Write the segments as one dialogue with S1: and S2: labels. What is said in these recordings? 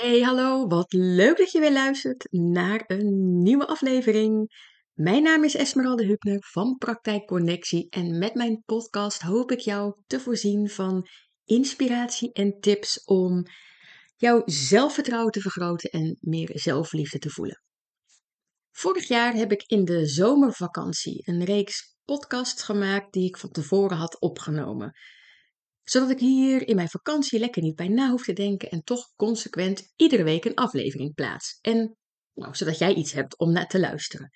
S1: Hey, hallo, wat leuk dat je weer luistert naar een nieuwe aflevering. Mijn naam is Esmeralda Hupner van Praktijk Connectie en met mijn podcast hoop ik jou te voorzien van inspiratie en tips om jouw zelfvertrouwen te vergroten en meer zelfliefde te voelen. Vorig jaar heb ik in de zomervakantie een reeks podcasts gemaakt die ik van tevoren had opgenomen zodat ik hier in mijn vakantie lekker niet bij na hoef te denken en toch consequent iedere week een aflevering plaats. En nou, zodat jij iets hebt om naar te luisteren.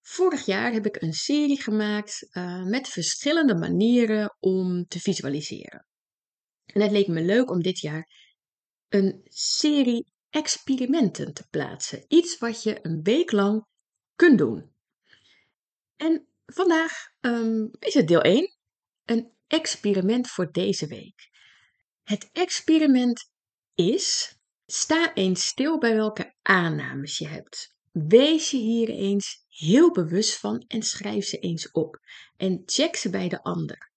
S1: Vorig jaar heb ik een serie gemaakt uh, met verschillende manieren om te visualiseren. En het leek me leuk om dit jaar een serie experimenten te plaatsen. Iets wat je een week lang kunt doen. En vandaag um, is het deel 1. Een experiment voor deze week. Het experiment is: sta eens stil bij welke aannames je hebt. Wees je hier eens heel bewust van en schrijf ze eens op. En check ze bij de ander.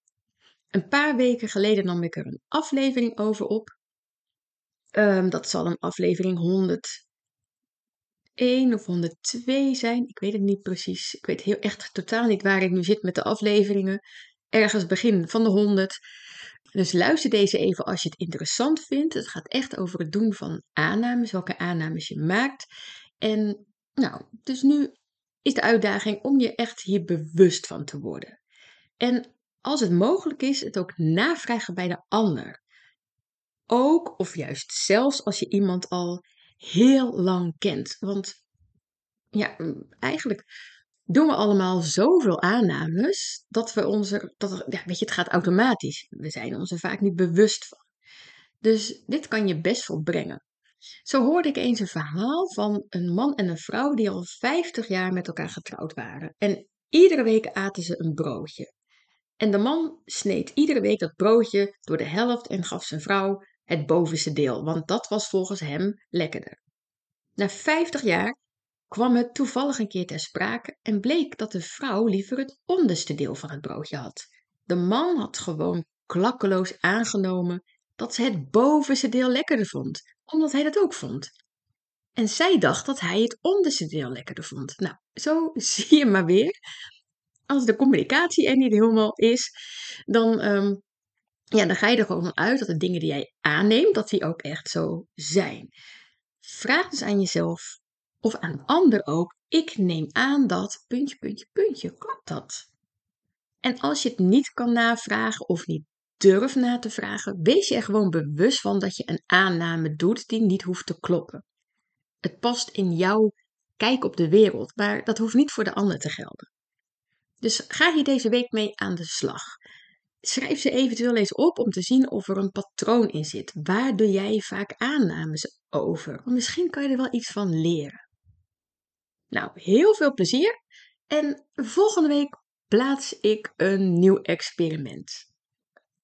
S1: Een paar weken geleden nam ik er een aflevering over op. Um, dat zal een aflevering 101 of 102 zijn. Ik weet het niet precies. Ik weet heel echt totaal niet waar ik nu zit met de afleveringen ergens begin van de 100. Dus luister deze even als je het interessant vindt. Het gaat echt over het doen van aannames, welke aannames je maakt. En nou, dus nu is de uitdaging om je echt hier bewust van te worden. En als het mogelijk is, het ook navragen bij de ander. Ook of juist zelfs als je iemand al heel lang kent. Want ja, eigenlijk doen we allemaal zoveel aannames dat we onze, dat, ja, weet je, het gaat automatisch. We zijn ons er vaak niet bewust van. Dus dit kan je best wel brengen. Zo hoorde ik eens een verhaal van een man en een vrouw die al 50 jaar met elkaar getrouwd waren. En iedere week aten ze een broodje. En de man sneed iedere week dat broodje door de helft en gaf zijn vrouw het bovenste deel, want dat was volgens hem lekkerder. Na 50 jaar kwam het toevallig een keer ter sprake en bleek dat de vrouw liever het onderste deel van het broodje had. De man had gewoon klakkeloos aangenomen dat ze het bovenste deel lekkerder vond, omdat hij dat ook vond. En zij dacht dat hij het onderste deel lekkerder vond. Nou, zo zie je maar weer. Als de communicatie er niet helemaal is, dan, um, ja, dan ga je er gewoon van uit dat de dingen die jij aanneemt, dat die ook echt zo zijn. Vraag dus aan jezelf of aan een ander ook, ik neem aan dat, puntje, puntje, puntje, klopt dat? En als je het niet kan navragen of niet durft na te vragen, wees je er gewoon bewust van dat je een aanname doet die niet hoeft te kloppen. Het past in jouw kijk op de wereld, maar dat hoeft niet voor de ander te gelden. Dus ga hier deze week mee aan de slag. Schrijf ze eventueel eens op om te zien of er een patroon in zit. Waar doe jij vaak aannames over? Misschien kan je er wel iets van leren. Nou, heel veel plezier. En volgende week plaats ik een nieuw experiment.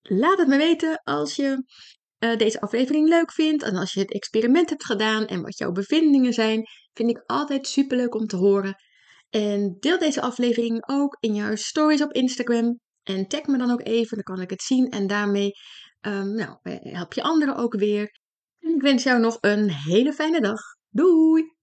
S1: Laat het me weten als je uh, deze aflevering leuk vindt en als je het experiment hebt gedaan en wat jouw bevindingen zijn. Vind ik altijd super leuk om te horen. En deel deze aflevering ook in jouw stories op Instagram. En tag me dan ook even, dan kan ik het zien. En daarmee um, nou, help je anderen ook weer. En ik wens jou nog een hele fijne dag. Doei!